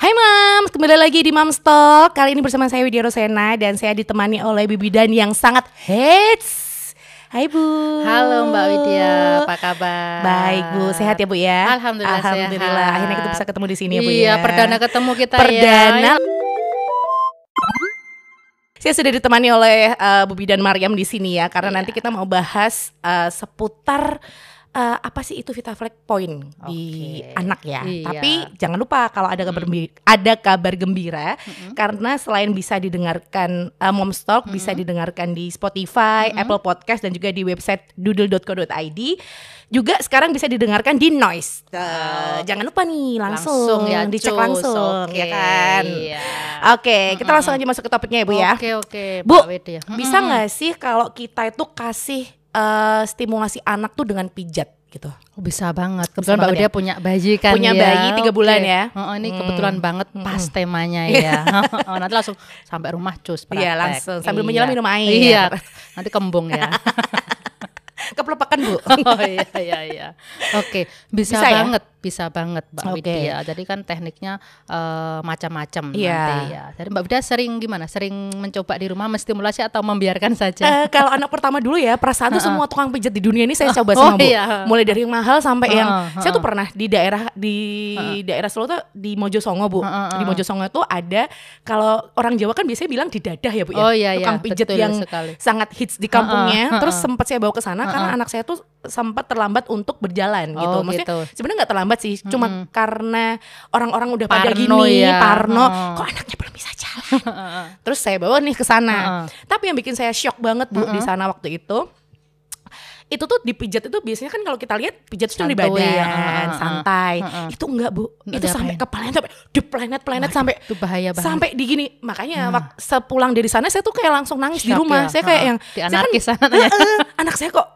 Hai Mams, kembali lagi di Mams Talk Kali ini bersama saya Widya Rosena Dan saya ditemani oleh Bibi Dan yang sangat hits Hai Bu Halo Mbak Widya, apa kabar? Baik Bu, sehat ya Bu ya? Alhamdulillah, Alhamdulillah. sehat. Akhirnya kita bisa ketemu di sini ya Bu Iya, ya perdana ketemu kita Perdana ya. Saya sudah ditemani oleh uh, Bu Bidan Mariam di sini ya Karena Iya. nanti kita mau bahas uh, seputar uh, apa sih itu Vitaflex Point di Oke. anak ya. Iya. Tapi jangan lupa kalau ada kabar gembira, ada kabar gembira karena selain bisa didengarkan uh, Moms Talk bisa didengarkan di Spotify, Apple Podcast dan juga di website doodle.co.id. Juga sekarang bisa didengarkan di Noise. Uh, Jangan lupa nih langsung, Langsung ya, dicek cus. langsung Oke, ya kan. iya. Oke, kita langsung aja masuk ke topiknya ya Bu ya. Oke, oke, Bu, Widya. bisa nggak sih kalau kita itu kasih eh, stimulasi anak tuh dengan pijat gitu? Oh, bisa banget. Kebetulan Mbak banget Widya punya bayi kan Punya ya. bayi tiga bulan ya. Oh, ini Hmm. kebetulan banget pas temanya ya. Oh, nanti langsung sampai rumah cus praktek. Iya, langsung. Sambil Iya. menyelam minum air. Iya, nanti kembung ya. Kepelepakan Bu. oh iya iya iya. Oke, bisa, Bisa ya? Bisa banget Mbak Oke. Widya. Jadi kan tekniknya eh, macam-macam Iya. nanti ya. Jadi Mbak Widya sering gimana? Sering mencoba di rumah menstimulasi atau membiarkan saja? Eh, kalau anak pertama dulu ya, perasaan tuh semua tukang pijat di dunia ini saya coba Oh, sama Bu. iya. Mulai dari yang mahal sampai yang saya tuh pernah di daerah di daerah Solo tuh di Mojosongo Bu. Di Mojosongo tuh ada kalau orang Jawa kan biasanya bilang di dadah ya Bu ya. Oh, iya, iya. tukang pijat Betul yang sekali. sangat hits di kampungnya. Terus sempat saya bawa ke sana karena anak saya tuh sempat terlambat untuk berjalan gitu. Oh, Maksudnya gitu. sebenarnya nggak terlambat sih, cuma karena orang-orang udah pada Parno gini, ya. parno, Heeh. kok anaknya belum bisa jalan. Terus saya bawa nih ke sana. Tapi yang bikin saya shock banget Bu di sana waktu itu itu tuh dipijat itu biasanya kan kalau kita lihat pijat itu di badan, ya, heeh, santai. Itu enggak, Bu. Enggak itu sampai diapain? kepalanya sampai di planet-planet sampai itu bahaya banget. sampai di gini. Makanya wak- sepulang dari sana saya tuh kayak langsung nangis di Shock rumah. ya, Saya kayak yang Di saya kan- anaknya. Heeh, anak saya kok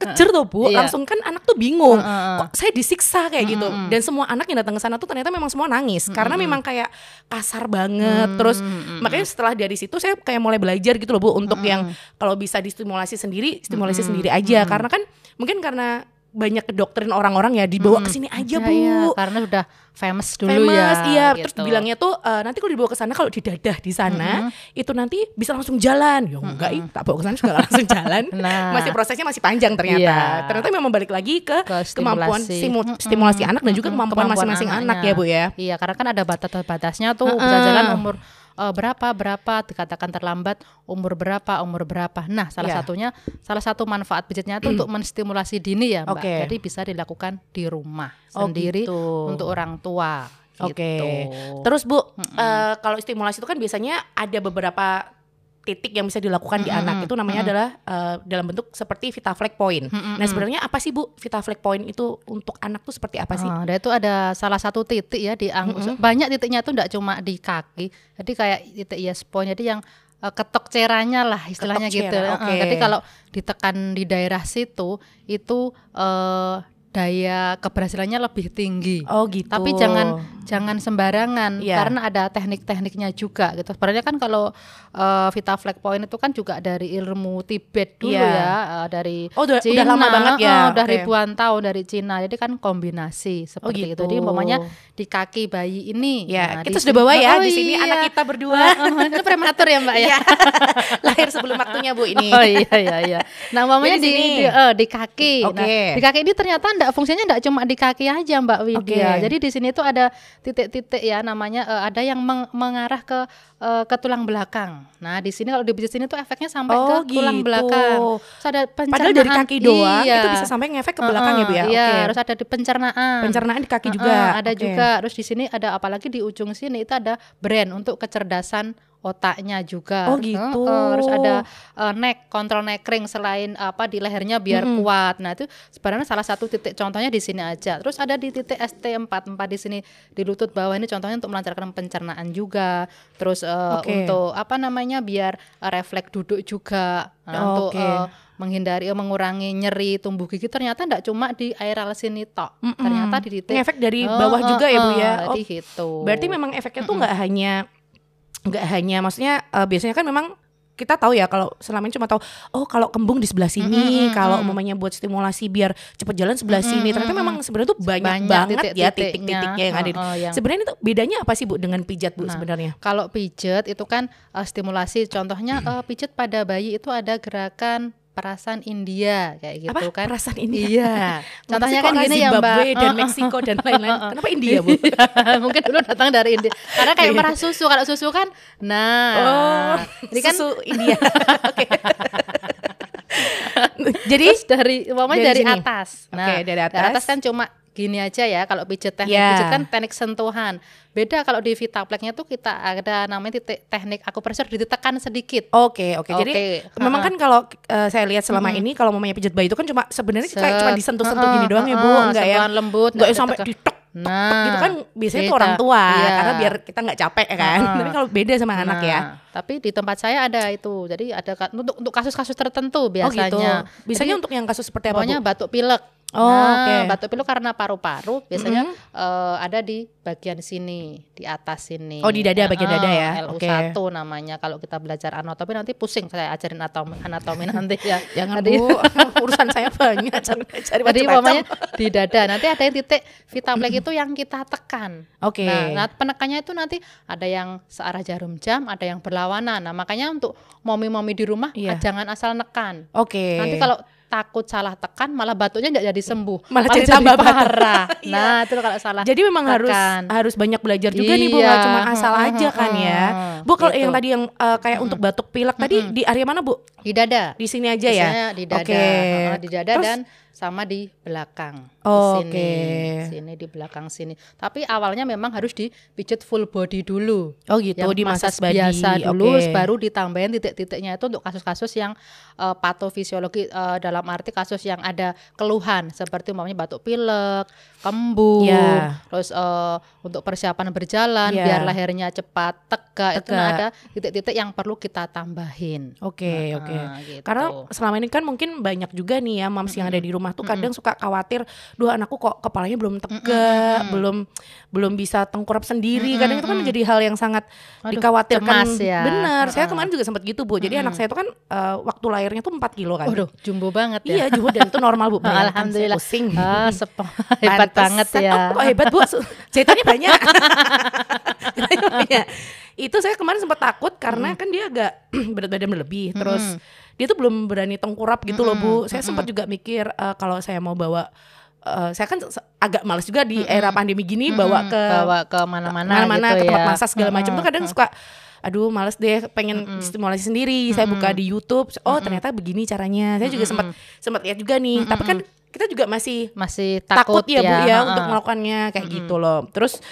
kejer tuh Bu. Iya. Langsung kan anak tuh bingung. Heeh. Kok saya disiksa kayak gitu. Dan semua anak yang datang ke sana tuh ternyata memang semua nangis karena memang kayak kasar banget. Terus makanya setelah dari situ saya kayak mulai belajar gitu loh Bu untuk yang kalau bisa distimulasi sendiri, stimulasi sendiri aja karena kan mungkin karena banyak kedoktrin orang-orang ya dibawa ke sini aja Iya, Bu. iya, karena udah famous dulu Famous, ya. iya. gitu. Terus bilangnya tuh eh, nanti kalau dibawa ke sana kalau didadah di sana itu nanti bisa langsung jalan. Ya enggak, ih, tak bawa ke sana juga langsung jalan. Nah. Masih prosesnya masih panjang ternyata. Iya. Ternyata memang balik lagi ke, Ke kemampuan stimulasi. stimu- Mm-mm. stimulasi anak dan juga Mm-mm, kemampuan masing-masing anak anaknya. ya Bu ya. Iya, karena kan ada batas-batasnya tuh bisa jalan umur eh, berapa berapa dikatakan terlambat umur berapa umur berapa. Nah, salah Iya. satunya salah satu manfaat pijatnya itu untuk menstimulasi dini ya, Mbak. Oke. Jadi bisa dilakukan di rumah Oh, sendiri gitu. untuk orang tua. Oke. gitu. Terus Bu, eh, kalau stimulasi itu kan biasanya ada beberapa titik yang bisa dilakukan di anak itu namanya adalah eh, dalam bentuk seperti Vitaflex Point. Nah sebenarnya apa sih Bu Vitaflex Point itu untuk anak tuh seperti apa sih? Ah, dan itu ada salah satu titik ya di ang- banyak titiknya tuh enggak cuma di kaki. Jadi kayak titik yes point jadi yang eh, ketok ceranya lah istilahnya Ketok gitu. cera, Eh, oke. Jadi kalau ditekan di daerah situ itu eh, daya keberhasilannya lebih tinggi. Oh gitu. Tapi jangan jangan sembarangan Iya. karena ada teknik-tekniknya juga gitu. Sebenarnya kan kalau uh, Vitaflex Point itu kan juga dari ilmu Tibet dulu Iya. ya, uh, dari Oh, udah- udah Cina, lama banget ya? uh, udah Oke. ribuan tahun dari Cina. Jadi kan kombinasi seperti gitu. itu. Jadi umpamanya di kaki bayi ini. Ya, nah, kita di sudah bawa ya Oh, di sini iya. anak kita berdua. Uh, uh, itu prematur ya Mbak ya. Iya. Lahir sebelum waktunya Bu ini. Oh iya iya iya. Nah, umpamanya di sini. di, eh, di kaki. Nah, Oke. di kaki ini ternyata enggak fungsinya enggak cuma di kaki aja Mbak Widya. Oke. Jadi di sini tuh ada titik-titik ya namanya eh, ada yang meng- mengarah ke eh, ke tulang belakang. Nah, di sini kalau di sini tuh efeknya sampai Oh, ke tulang gitu. belakang. Terus ada pencernaan. Padahal dari kaki doang Iya. itu bisa sampai ngefek ke belakang ya Bu ya. Iya, Oke. terus ada di pencernaan. Pencernaan di kaki Uh-uh, juga. ada Oke. juga. Terus di sini ada apalagi di ujung sini itu ada brand untuk kecerdasan otaknya juga. Oh, gitu. Uh-uh, terus ada uh, neck, kontrol neck ring selain apa di lehernya biar kuat. Nah, itu sebenarnya salah satu titik contohnya di sini aja. Terus ada di titik ST44 di sini di lutut bawah ini contohnya untuk melancarkan pencernaan juga. Terus uh, Oke. untuk apa namanya biar uh, refleks duduk juga. Nah, untuk Oke. uh, menghindari uh, mengurangi nyeri tumbuh gigi ternyata enggak cuma di areal sini tok. Ternyata di titik Ngefek dari Oh, bawah oh, juga ya Bu oh, ya. Oh, gitu. Berarti memang efeknya tuh nggak hanya nggak hanya maksudnya eh, biasanya kan memang kita tahu ya kalau selama ini cuma tahu oh kalau kembung di sebelah sini, kalau umumnya buat stimulasi biar cepet jalan sebelah sini. Ternyata memang sebenarnya tuh banyak, Banyak banget ya titik-titiknya. yang ada. Heeh, yang- Sebenarnya itu bedanya apa sih Bu dengan pijat Bu Nah, sebenarnya? Kalau pijet itu kan eh, stimulasi, contohnya eh, pijet pada bayi itu ada gerakan perasaan India kayak gitu Apa kan. perasaan ini? Iya. Contohnya kan gini ya Mbak. Zimbabwe dan Meksiko dan lain-lain. Kenapa India Bu? Mungkin dulu datang dari India. Karena kayak Iya. merah susu. Kalau susu kan nah. Oh, ini kan susu India. Oke. Jadi terus dari umpamanya dari dari, sini? atas. Nah, Oke, dari atas. kan cuma gini aja ya kalau pijet teknik Ya. pijet kan teknik sentuhan. Beda kalau di Vitapleknya tuh kita ada namanya titik teknik akupresur ditekan sedikit. Oke, oke. Jadi Oke, memang kan kalau eh, saya lihat selama ini kalau mamanya pijat bayi itu kan cuma sebenarnya kayak cuma disentuh-sentuh Heeh, gini doang ya, Bu. Enggak ya. lembut, Enggak nggak sampai ditok Nah, gitu kan biasanya tuh beda. orang tua Iya. karena biar kita nggak capek ya kan. Tapi kalau beda sama anak ya. Nah, Tapi di tempat saya ada itu. Jadi ada untuk untuk kasus-kasus tertentu Oh gitu. biasanya. Biasanya Jadi, untuk yang kasus seperti apa, pokoknya batuk pilek. Oh, nah, oke. batuk pilek karena paru-paru biasanya eh, ada di bagian sini, di atas sini. Oh, di dada, bagian dada ya? Oke. LU1 namanya kalau kita belajar anatomi nanti pusing saya ajarin anatomi, anatomi nanti ya. Jangan Tadi- Bu, urusan saya banyak. Jangan cari Tadi umpamanya di dada, nanti ada yang titik vitaplek itu yang kita tekan. Oke. Nah, nah, penekannya itu nanti ada yang searah jarum jam, ada yang berlawanan. Nah, makanya untuk momi-momi di rumah Iya. jangan asal nekan. Oke. Nanti kalau takut salah tekan malah batuknya nggak jadi sembuh, Malah jadi tambah parah. Iya. nah, itu kalau salah. Jadi memang harus tekan. harus banyak belajar juga nih Bu, Iya, nggak cuma asal heeh, aja kan ya. heeh, Bu kalau gitu. yang tadi yang eh, kayak untuk batuk pilek tadi di area mana Bu? di dada. Di sini aja ya. Biasanya di dada, Oke. heeh, di dada Terus- dan sama di belakang. Oh, di sini, oke. sini di belakang sini. Tapi awalnya memang harus dipijat full body dulu. Oh gitu, yang di massage body. biasa dulu Oke. baru ditambahin titik-titiknya itu untuk kasus-kasus yang eh, patofisiologi eh, dalam arti kasus yang ada keluhan seperti umpamanya batuk pilek, kembung, Ya. terus eh, untuk persiapan berjalan Ya. biar lehernya cepat tegak, itu Tegak. ada titik-titik yang perlu kita tambahin. Oke, Nah, oke. gitu. Karena selama ini kan mungkin banyak juga nih ya mams yang ada di rumah tuh kadang suka khawatir, duh anakku kok kepalanya belum tegak, belum belum bisa tengkurap sendiri. Kadang itu kan menjadi hal yang sangat Aduh, dikhawatirkan. cemas ya. Benar. Saya Heeh. kemarin juga sempat gitu, Bu. Jadi anak saya itu kan eh, waktu lahirnya tuh 4 kilo kan. Waduh, jumbo banget ya. Iya, juga dan itu normal, Bu. Bayangkan, Alhamdulillah. Pusing. Ah, sepo- hebat banget ya. Oh, kok hebat bu, jahitannya banyak. Banyak. Itu saya kemarin sempat takut karena kan dia agak berat badan berlebih. Terus dia tuh belum berani tengkurap gitu loh bu. Saya sempat juga mikir eh, kalau saya mau bawa eh, saya kan agak males juga di era pandemi gini bawa ke bawa ke mana-mana mana-mana gitu ke tempat ya. massage segala macam tuh kadang suka aduh males deh pengen stimulasi sendiri. Saya buka di YouTube oh ternyata begini caranya. Saya juga sempat sempat lihat juga nih. Tapi kan kita juga masih masih takut, takut, ya, bu ya heeh. untuk melakukannya kayak gitu loh. Terus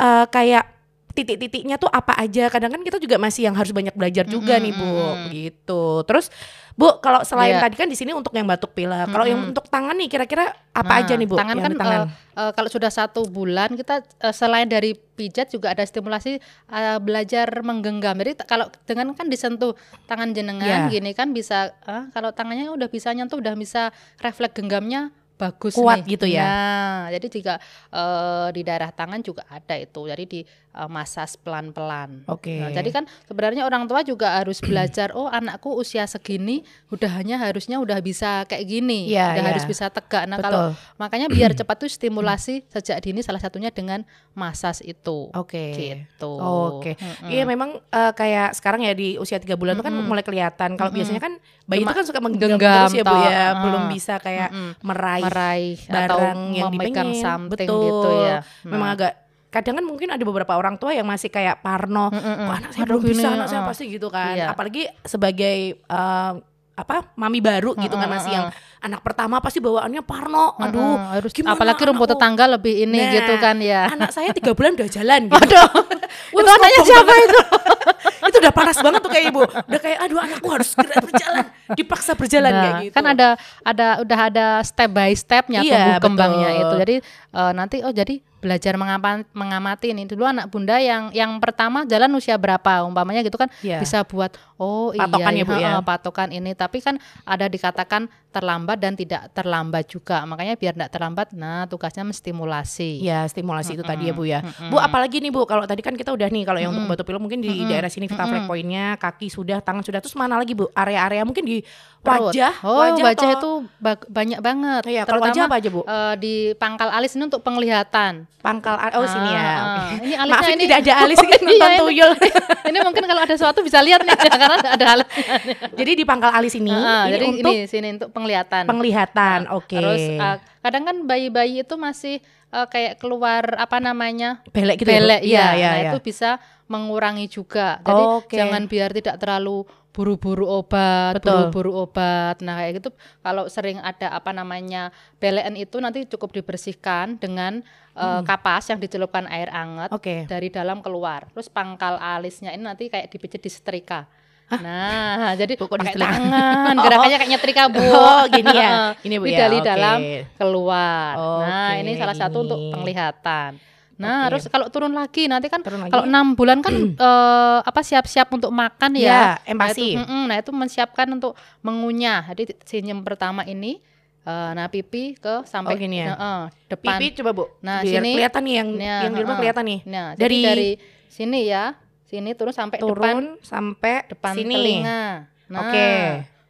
eh, kayak titik-titiknya tuh apa aja kadang kan kita juga masih yang harus banyak belajar juga nih bu gitu terus bu kalau selain Iya. tadi kan di sini untuk yang batuk pilek kalau yang untuk tangan nih kira-kira apa Nah, aja nih bu Tangan yang kan tangan? eh, eh, kalau sudah satu bulan kita eh, selain dari pijat juga ada stimulasi eh, belajar menggenggam. Jadi kalau dengan kan disentuh tangan jenengan Iya. gini kan bisa eh, kalau tangannya udah bisa nyentuh udah bisa refleks genggamnya bagus Kuat nih. gitu ya? Nah, jadi juga eh, di daerah tangan juga ada itu. Jadi di eh, masas pelan-pelan. Oke. Nah, jadi kan sebenarnya orang tua juga harus belajar. Oh, anakku usia segini udah hanya harusnya udah bisa kayak gini, Iya, udah iya. harus bisa tegak. Nah, Betul. kalau makanya biar cepat tuh stimulasi sejak dini salah satunya dengan masas itu. Oke. Gitu. Oke. Mm-mm. Iya memang eh, kayak sekarang ya di usia tiga bulan itu kan mulai kelihatan. Kalau biasanya kan bayi itu Cuma kan suka menggenggam genggam, terus ya Bu ya, Ah. belum bisa kayak meraih meraih atau barang yang memegang dipengen. something Betul. gitu ya. Memang Nah. agak kadang kan mungkin ada beberapa orang tua yang masih kayak parno, kok anak saya Aduh, belum bisa, anak saya ah. pasti gitu kan. Iya. Apalagi sebagai eh, apa mami baru gitu kan masih yang anak pertama pasti bawaannya parno. Aduh, Mm, harus gimana apalagi rumput anakku? tetangga lebih ini Nah, gitu kan ya. Anak saya tiga bulan udah jalan gitu. itu anaknya siapa itu? itu udah panas banget tuh kayak ibu. Udah kayak aduh anakku harus segera berjalan, dipaksa berjalan Nah, kayak gitu. Kan ada ada udah ada step by stepnya Iya, tumbuh kembangnya betul. itu. Jadi eh, nanti oh jadi belajar mengapa, mengamati nih dulu anak bunda yang yang pertama jalan usia berapa? Umpamanya gitu kan Iya. bisa buat oh Patokan iya ya, Bu, ya. patokan ini. Tapi kan ada dikatakan terlambat dan tidak terlambat juga. Makanya biar tidak terlambat nah tugasnya menstimulasi. Ya stimulasi itu tadi ya Bu ya. Bu apalagi nih Bu kalau tadi kan kita udah nih kalau yang untuk batu pilek mungkin di daerah sini kita flag pointnya kaki sudah tangan sudah. Terus mana lagi Bu? Area-area mungkin di Perut. wajah oh wajah, atau- itu ba- banyak banget. Iya, kalau wajah apa aja, Bu? eh, di pangkal alis ini untuk penglihatan pangkal oh sini ya. Ah, Oke. ah. Ini alisnya Maaf ini ini- tidak ada alis kan Iya, nonton ini- tuyul. ini mungkin kalau ada sesuatu bisa lihat nih karena nggak ada alisnya Jadi di pangkal alis ini Ah, ini jadi untuk ini sini untuk penglihatan penglihatan. Oke. Terus uh, kadang kan bayi-bayi itu masih uh, kayak keluar apa namanya belek gitu ya, belek Iya, ya, iya, nah iya. itu bisa mengurangi juga. Jadi Oke. jangan biar tidak terlalu buru-buru obat, buru-buru obat. Nah kayak gitu kalau sering ada apa namanya belean itu nanti cukup dibersihkan dengan uh, kapas yang dicelupkan air hangat Oke. dari dalam keluar. Terus pangkal alisnya ini nanti kayak dipijit di setrika. Nah, jadi pakai tangan, Oh. gerakannya kayak nyetrika bu. Oh, gini ya. Ini, Bu, ya. dari Oke. dalam keluar. Nah, Oke, ini salah satu untuk ini. penglihatan. Nah, Oke. terus kalau turun lagi nanti kan Turun lagi. kalau enam bulan kan eh, apa siap-siap untuk makan ya. Ya, Nah, empati. itu, mm-mm, nah itu mensiapkan untuk mengunyah. Jadi senyum pertama ini eh, nah pipi ke sampai Oh, gini ya. eh, depan. Pipi coba Bu. Nah, Biar sini. kelihatan nih yang Nah, yang di rumah eh, kelihatan nih. Nah, Dari- dari sini ya, sini turun sampai depan Turun sampai depan sini. telinga. Nah, Oke.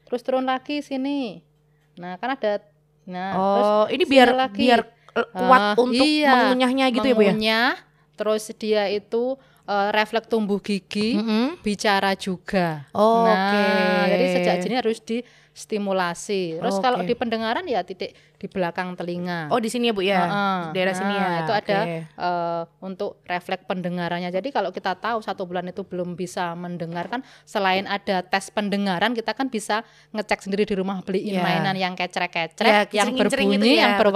Terus turun lagi sini. Nah, kan ada nah terus Oh, ini biar lagi. biar kuat Ah, untuk iya. mengunyahnya gitu ya Bu ya. mengunyah, terus dia itu eh, refleks tumbuh gigi, Mm-mm. bicara juga. Oh, nah, oke. jadi sejak dini harus distimulasi. Terus Oke. kalau di pendengaran ya titik di belakang telinga. Oh, di sini ya Bu ya. Heeh. Di daerah sini ya. Nah, Itu ada Oke. eh, untuk refleks pendengarannya. Jadi kalau kita tahu satu bulan itu belum bisa mendengar kan, selain ada tes pendengaran, kita kan bisa ngecek sendiri di rumah beliin Iya. mainan yang Ya, kecrek-kecrek, yang kincring-kincring itu berbunyi, ya, yang betul.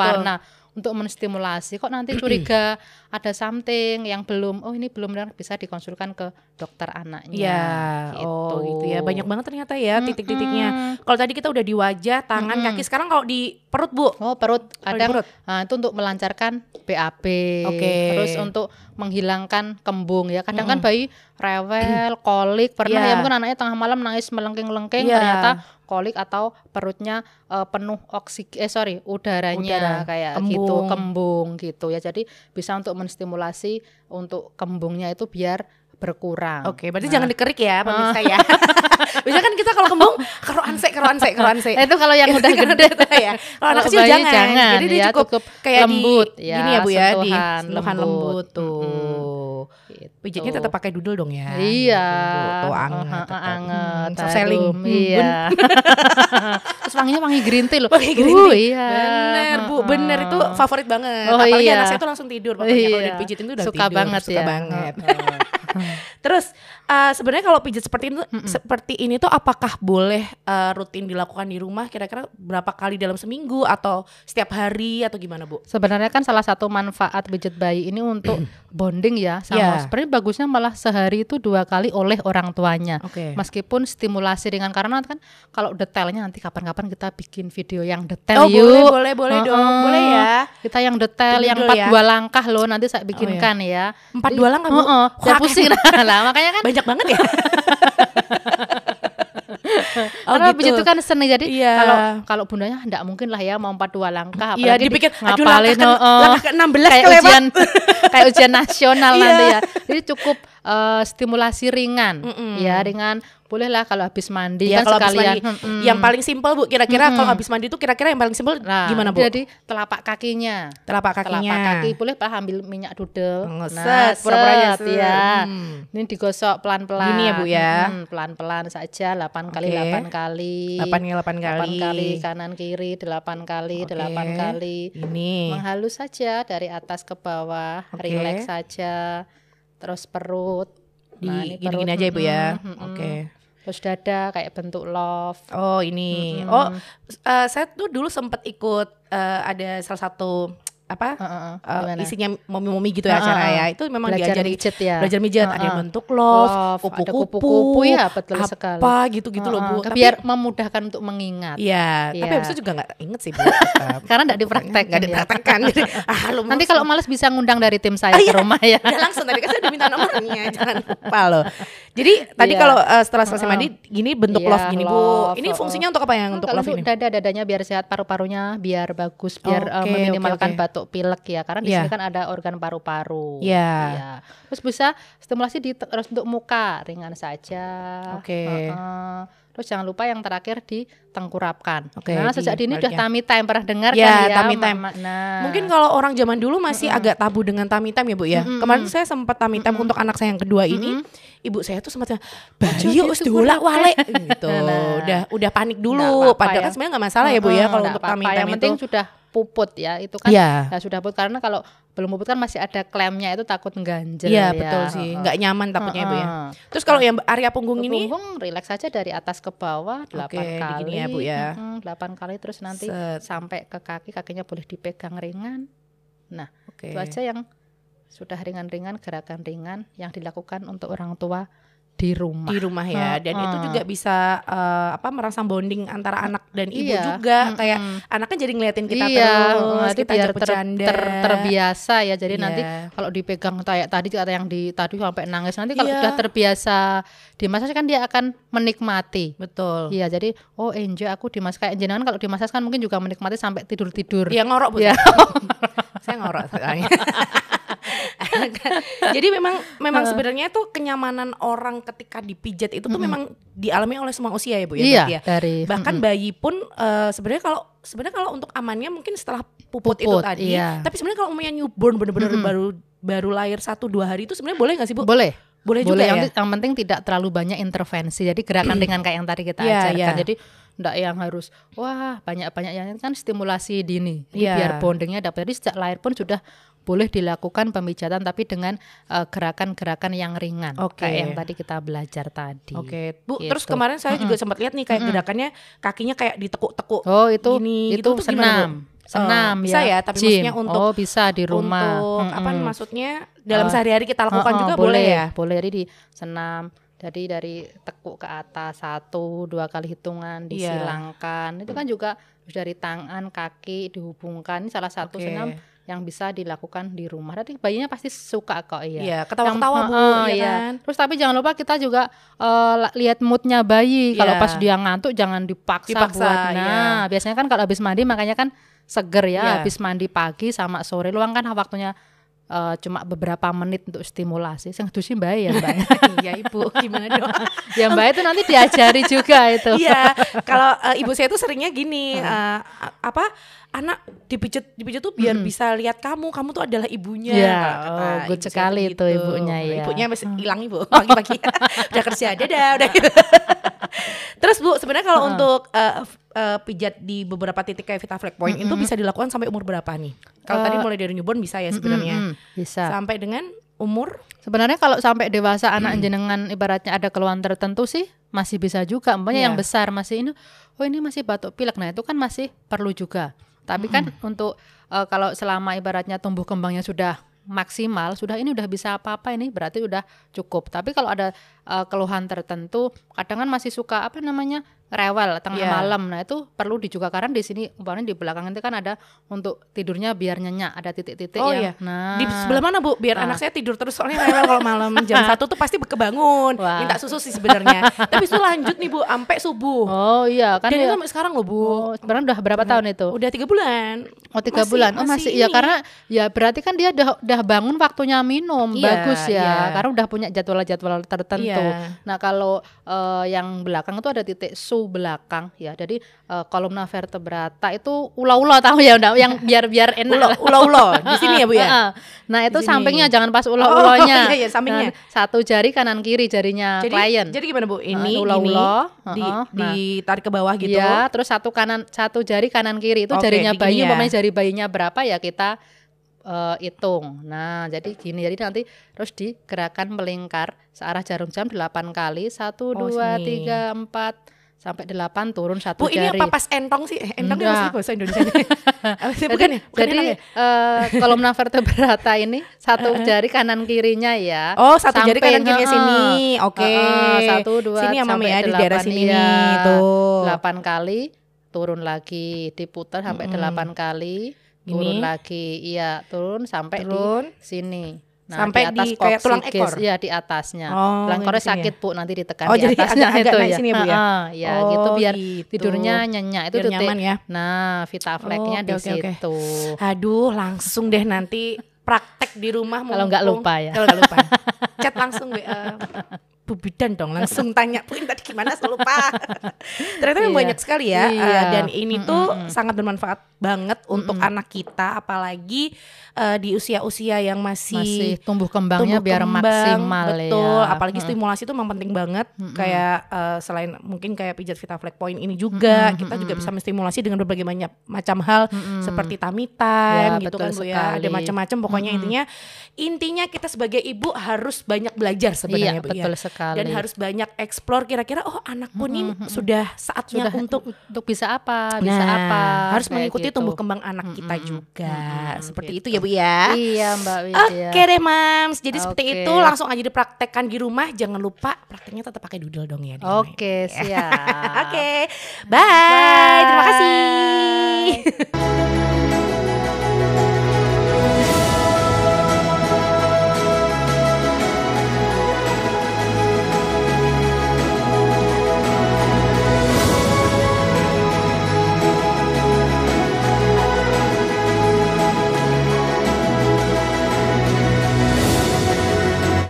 Untuk menstimulasi. Kok nanti curiga ada something yang belum, oh ini belum benar bisa dikonsulkan ke dokter anaknya. Iya, oh gitu ya. Banyak banget ternyata ya Mm-mm. titik-titiknya. Kalau tadi kita udah di wajah, tangan, Mm-mm. kaki. Sekarang kalau di perut, Bu. Oh perut di kadang perut. nah, itu untuk melancarkan BAB. Oke. Terus untuk menghilangkan kembung ya. Kadang kan bayi rewel, kolik, pernah Iya. ya mungkin anaknya tengah malam nangis melengking-lengking Iya. ternyata kolik atau perutnya eh, penuh oksigen eh sorry udaranya Udara, kayak kembung. gitu kembung gitu ya. Jadi bisa untuk menstimulasi untuk kembungnya itu biar berkurang. Oke, berarti Nah. jangan dikerik ya pemirsa ya. Biasanya kan kita kalau kembung karo anse, karo anse, karo anse. Eh, itu kalau yang udah gede ya. Kalau anak kecil jangan. jangan, Jadi dia ya, cukup, cukup kayak lembut, di ya, gini ya Bu ya, di sentuhan lembut. lembut, tuh. Gitu. Pijitnya tetap pakai dudel dong ya. Iya. Gitu, Tuh anget. Tetap. anget, Hmm, selling. Hmm, Iya. Terus wanginya wangi green tea loh. Wangi green Uh, tea. iya. Bener Bu, bener itu favorit banget. Oh, Apalagi iya. anak saya tuh langsung tidur pokoknya kalau udah Iya. dipijitin tuh udah suka tidur. banget suka ya. banget. Terus eh, sebenarnya kalau pijat seperti itu seperti ini tuh apakah boleh eh, rutin dilakukan di rumah kira-kira berapa kali dalam seminggu atau setiap hari atau gimana Bu? Sebenarnya kan salah satu manfaat pijat bayi ini untuk bonding ya sama Iya. sebenarnya bagusnya malah sehari itu dua kali oleh orang tuanya. Oke. Meskipun stimulasi ringan karena kan kalau detailnya nanti kapan-kapan kita bikin video yang detail Oh yuk. boleh boleh boleh dong, Heeh. boleh ya. Kita yang detail, Tunggu yang empat ya. dua langkah loh nanti saya bikinkan ya. Empat dua langkah, Bu? Wah, biar pusing lah makanya kan Banyak banget ya. oh karena pijat itu kan seni jadi Iya. kalau kalau bundanya enggak mungkin lah ya mau empat dua langkah Iya, apalagi di- dipikir, aduh, ngapalin langkah ke- heeh. langkah ke-16 kayak kelewat. ujian kayak ujian nasional Iya. nanti ya jadi cukup eh, stimulasi ringan Mm-mm. ya ringan bolehlah kalau habis mandi Iya, kan kalau habis sekalian mandi. mm-mm. Yang paling simpel Bu, kira-kira Mm-mm. kalau habis mandi itu kira-kira yang paling simpel Nah, gimana Bu? Jadi telapak kakinya. Telapak kakinya. Telapak kaki boleh lah ambil minyak dudel. Ngeset, pura-pura set, nyeset. ya. Hmm. Ini digosok pelan-pelan. Gini ya, Bu, ya? Mm, pelan-pelan saja 8 kali Oke. 8 kali. 8 kali 8 kali. 8 kali kanan kiri 8 kali Oke. 8 kali. Ini. Menghalus saja dari atas ke bawah, Oke. rileks saja. Terus perut. Di Nah, ini perut. aja ya Bu ya. Mm-mm. Oke. Terus dada kayak bentuk love. Oh ini, Mm-mm. oh eh, saya tuh dulu sempat ikut eh, ada salah satu apa Heeh, heeh. uh, Gimana? isinya momi-momi gitu ya Heeh, acara ya. Itu memang Belajar diajari mijet ya. belajar mijat, ada yang Heeh. bentuk love, Love, ada kupu-kupu, ya, betul apa sekali. gitu-gitu loh, Bu. Tapi biar memudahkan untuk mengingat. Iya, tapi Iya. habis itu juga nggak inget sih, Bu. Karena nggak dipraktekkan Nggak ya. dipraktekkan. Jadi, ah, lu Nanti kalau males bisa ngundang dari tim saya Ah, ke iya. rumah ya. Udah langsung tadi kan saya udah minta nomornya, jangan lupa loh. Jadi tadi Iya. kalau eh, setelah selesai mandi gini bentuk Iya, love gini Bu. love, Ini oh, fungsinya untuk apa yang Nah, untuk love ini? dada dadanya biar sehat paru-parunya biar bagus biar eh, Oke, meminimalkan oke, oke. batuk pilek ya karena di Iya. sini kan ada organ paru-paru Iya. Iya. terus bisa stimulasi di terus untuk muka ringan saja Oke. Heeh. Terus jangan lupa yang terakhir ditengkurapkan Oke, nah di sejak dini udah baliknya. tummy time pernah dengar Ya, kan ya tummy time. Nah Mungkin kalau orang zaman dulu masih agak tabu dengan tummy time ya Bu ya. Mm-mm. Kemarin saya sempat tummy time untuk anak saya yang kedua ini. Ibu saya tuh sempat bayi Ojo, wis diulak wale gitu. Nah. Udah udah panik dulu. apa-apa Padahal ya. kan sebenarnya nggak masalah ya Bu ya kalau untuk tummy yang time penting itu. sudah puput ya itu kan Iya. ya sudah puput karena kalau belum puput kan masih ada klemnya itu takut ngganjel Iya ya. betul sih, nggak nyaman takutnya ya Bu ya. Heeh. Terus kalau yang area punggung ini Punggung rileks saja dari atas ke bawah 8 Oke, kali. ya, Bu, ya. Mm-mm, 8 kali terus nanti Set. sampai ke kaki kakinya boleh dipegang ringan. Nah, Oke. itu aja yang sudah ringan-ringan gerakan ringan yang dilakukan untuk orang tua di rumah. di rumah ya dan itu Heeh. juga bisa eh, apa merasa bonding antara anak dan ibu Iya. juga kayak Mm-mm. anaknya jadi ngeliatin kita iya, terus nanti kita biar ter- ter- terbiasa ya. Jadi nanti Iya. kalau dipegang kayak tadi kata yang di tadi sampai nangis nanti kalau Iya. sudah terbiasa dimasas kan dia akan menikmati. betul Iya, jadi oh enjoy aku dimasak kayak jenengan kalau dimasak kan mungkin juga menikmati sampai tidur-tidur. Dia ngorok bu Iya. saya ngorok soalnya jadi memang memang sebenarnya tuh kenyamanan orang ketika dipijat itu tuh memang dialami oleh semua usia ya bu ya Iya, ya? dari bahkan bayi pun eh, sebenarnya kalau sebenarnya kalau untuk amannya mungkin setelah puput, itu Puput, tadi iya. tapi sebenarnya kalau umumnya newborn bener-bener baru baru lahir satu dua hari itu sebenarnya boleh nggak sih bu boleh. boleh, juga Boleh ya yang, yang penting tidak terlalu banyak intervensi. Jadi gerakan ringan kayak yang tadi kita Iya, ajarkan. iya. Jadi enggak yang harus wah banyak-banyak yang kan stimulasi dini. Jadi Iya. biar bondingnya dapat. Jadi sejak lahir pun sudah boleh dilakukan pemijatan tapi dengan eh, gerakan-gerakan yang ringan Oke. kayak yang tadi kita belajar tadi. Oke, Bu. Gitu. Terus kemarin saya juga sempat lihat nih kayak gerakannya kakinya kayak ditekuk-tekuk. Oh itu Gini, itu gitu tuh gimana, senam. Senam Eh, bisa ya, tapi Gym. maksudnya untuk- Oh bisa di rumah. Untuk apa Mm-mm. maksudnya dalam Oh. sehari-hari kita lakukan Heeh, juga boleh, ya? boleh jadi di senam jadi dari tekuk ke atas satu dua kali hitungan Iya. disilangkan itu kan juga dari tangan kaki dihubungkan ini salah satu Oke. senam yang bisa dilakukan di rumah nanti bayinya pasti suka kok iya Iya, ketawa-ketawa Bu, Heeh, ya iya. kan? Terus tapi jangan lupa kita juga la- lihat moodnya bayi. Kalau Iya. pas dia ngantuk jangan dipaksa, Dipaksa, buat. Nah, biasanya kan kalau habis mandi makanya kan seger ya. Iya. Habis mandi pagi sama sore luang kan waktunya eh, cuma beberapa menit untuk stimulasi. Yang dusi bayi ya mbak. Iya Ibu, gimana dong? ya mbak itu nanti diajari juga itu. Iya, kalau eh, ibu saya tuh seringnya gini, a- apa anak dipijat dipijat tuh biar bisa lihat kamu, kamu tuh adalah ibunya. Iya, Kalau kata oh, good sekali itu ibunya, iya. Ibunya masih hilang ibu pagi-pagi, udah kerja, dadah, udah. gitu. Terus bu, sebenarnya kalau untuk eh, f- eh, pijat di beberapa titik kayak Vita Flag Point itu bisa dilakukan sampai umur berapa nih? Kalau tadi mulai dari newborn bisa ya sebenarnya, Mm-mm, bisa. sampai dengan umur Sebenarnya kalau sampai dewasa anak jenengan ibaratnya ada keluhan tertentu sih masih bisa juga. Umpamanya Iya. yang besar masih ini, oh ini masih batuk pilek. Nah itu kan masih perlu juga. Tapi kan untuk eh, kalau selama ibaratnya tumbuh kembangnya sudah maksimal, sudah ini udah bisa apa-apa ini berarti udah cukup. Tapi kalau ada eh, keluhan tertentu, kadang kan masih suka apa namanya rewel tengah Iya. malam. Nah itu perlu di juga karena di sini umpamanya di belakang itu kan ada untuk tidurnya biar nyenyak, ada titik-titik Oh yang iya. nah Di sebelah mana bu? Biar Nah. anak saya tidur terus soalnya rewel kalau malam jam satu tuh pasti kebangun, Wah. minta susu sih sebenarnya. Tapi itu lanjut nih bu, sampai subuh. Oh iya kan Dan itu ya. sampai sekarang loh bu. Oh, sebenarnya udah berapa tahun itu? Udah tiga bulan. Oh tiga Masih- bulan. Oh masih, ya ini. karena ya berarti kan dia udah udah bangun waktunya minum. Iya, Bagus ya. iya. Karena udah punya jadwal-jadwal tertentu. Iya. Nah, kalau eh, yang belakang itu ada titik su belakang ya. Jadi eh, kolumna vertebrata itu ula-ula tahu ya udah yang biar-biar enak. Ulo. Di sini ya bu ya. Nah, itu sampingnya jangan pas ulo-ulonya. Oh, iya, iya, sampingnya. Nah, satu jari kanan kiri jarinya Jadi, klien. jadi gimana bu? Ini ulo-ulo. gini, di, Heeh. Nah. ditarik ke bawah gitu. Iya, terus satu kanan satu jari kanan kiri itu Oke, jarinya bayi ya. umpamanya jari bayinya berapa ya kita eh, hitung. Nah, jadi gini. Jadi nanti terus digerakkan melingkar searah jarum jam 8 kali. 1 Oh, 2 sini. 3 4 sampai 8 turun satu Bu, ini jari. apa pas entong sih? Eh, entong Enggak. apa sih bahasa Indonesia? Sih? bukan ya? Bukan Jadi ya? eh, kolumna vertebrata ini satu jari kanan kirinya ya. Oh, satu jari Sampai- kanan kirinya sini. Oke. Heeh, satu dua Sini ya, sampai ya, di daerah sini iya. nih, tuh. Delapan kali turun lagi, diputar sampai delapan kali, turun Ini. lagi. Iya, turun sampai Turun. di sini. Sampai atas di kayak tulang ekor? Iya, di atasnya. Oh, Tulang ekornya di sini sakit, Bu, nanti ditekan Oh, di atasnya agak-agak itu naik ya. sini ya, Bu, ya? Heeh, ya, Oh, gitu biar gitu. tidurnya nyenyak itu Biar nyaman ya. Nah, Vitaflex-nya Oh, di oke, oke, oke. situ. Aduh, langsung deh nanti praktek di rumah Kalau nggak lupa ya. Kalau nggak lupa. Chat langsung WA. Bu Bidan dong langsung tanya Bu tadi gimana? Saya lupa. Ternyata memang Iya. banyak sekali ya Iya. eh, dan ini tuh sangat bermanfaat banget untuk anak kita apalagi eh, di usia-usia yang Masih masih tumbuh kembangnya tumbuh biar kembang, maksimal betul. Ya. apalagi stimulasi itu memang penting banget. Kayak eh, selain mungkin kayak pijat Vitaflex Point ini juga kita juga bisa menstimulasi dengan berbagai banyak macam hal seperti tummy time Ya, gitu kan Bu ya. ada macam-macam. Pokoknya intinya intinya kita sebagai ibu harus banyak belajar sebenarnya Iya, Bu betul ya sekali. Dan harus banyak explore kira-kira oh anakku nih sudah saatnya Sudah untuk untuk bisa apa, bisa Nah, apa. harus mengikuti gitu. tumbuh kembang anak kita juga seperti gitu. itu ya Bu ya Iya, Mbak Widya. Oke deh Mams, jadi seperti Oke. itu langsung aja dipraktekkan di rumah. Jangan lupa prakteknya tetap pakai doodle dong ya. ya. Oke, siap. Oke, bye. Terima kasih.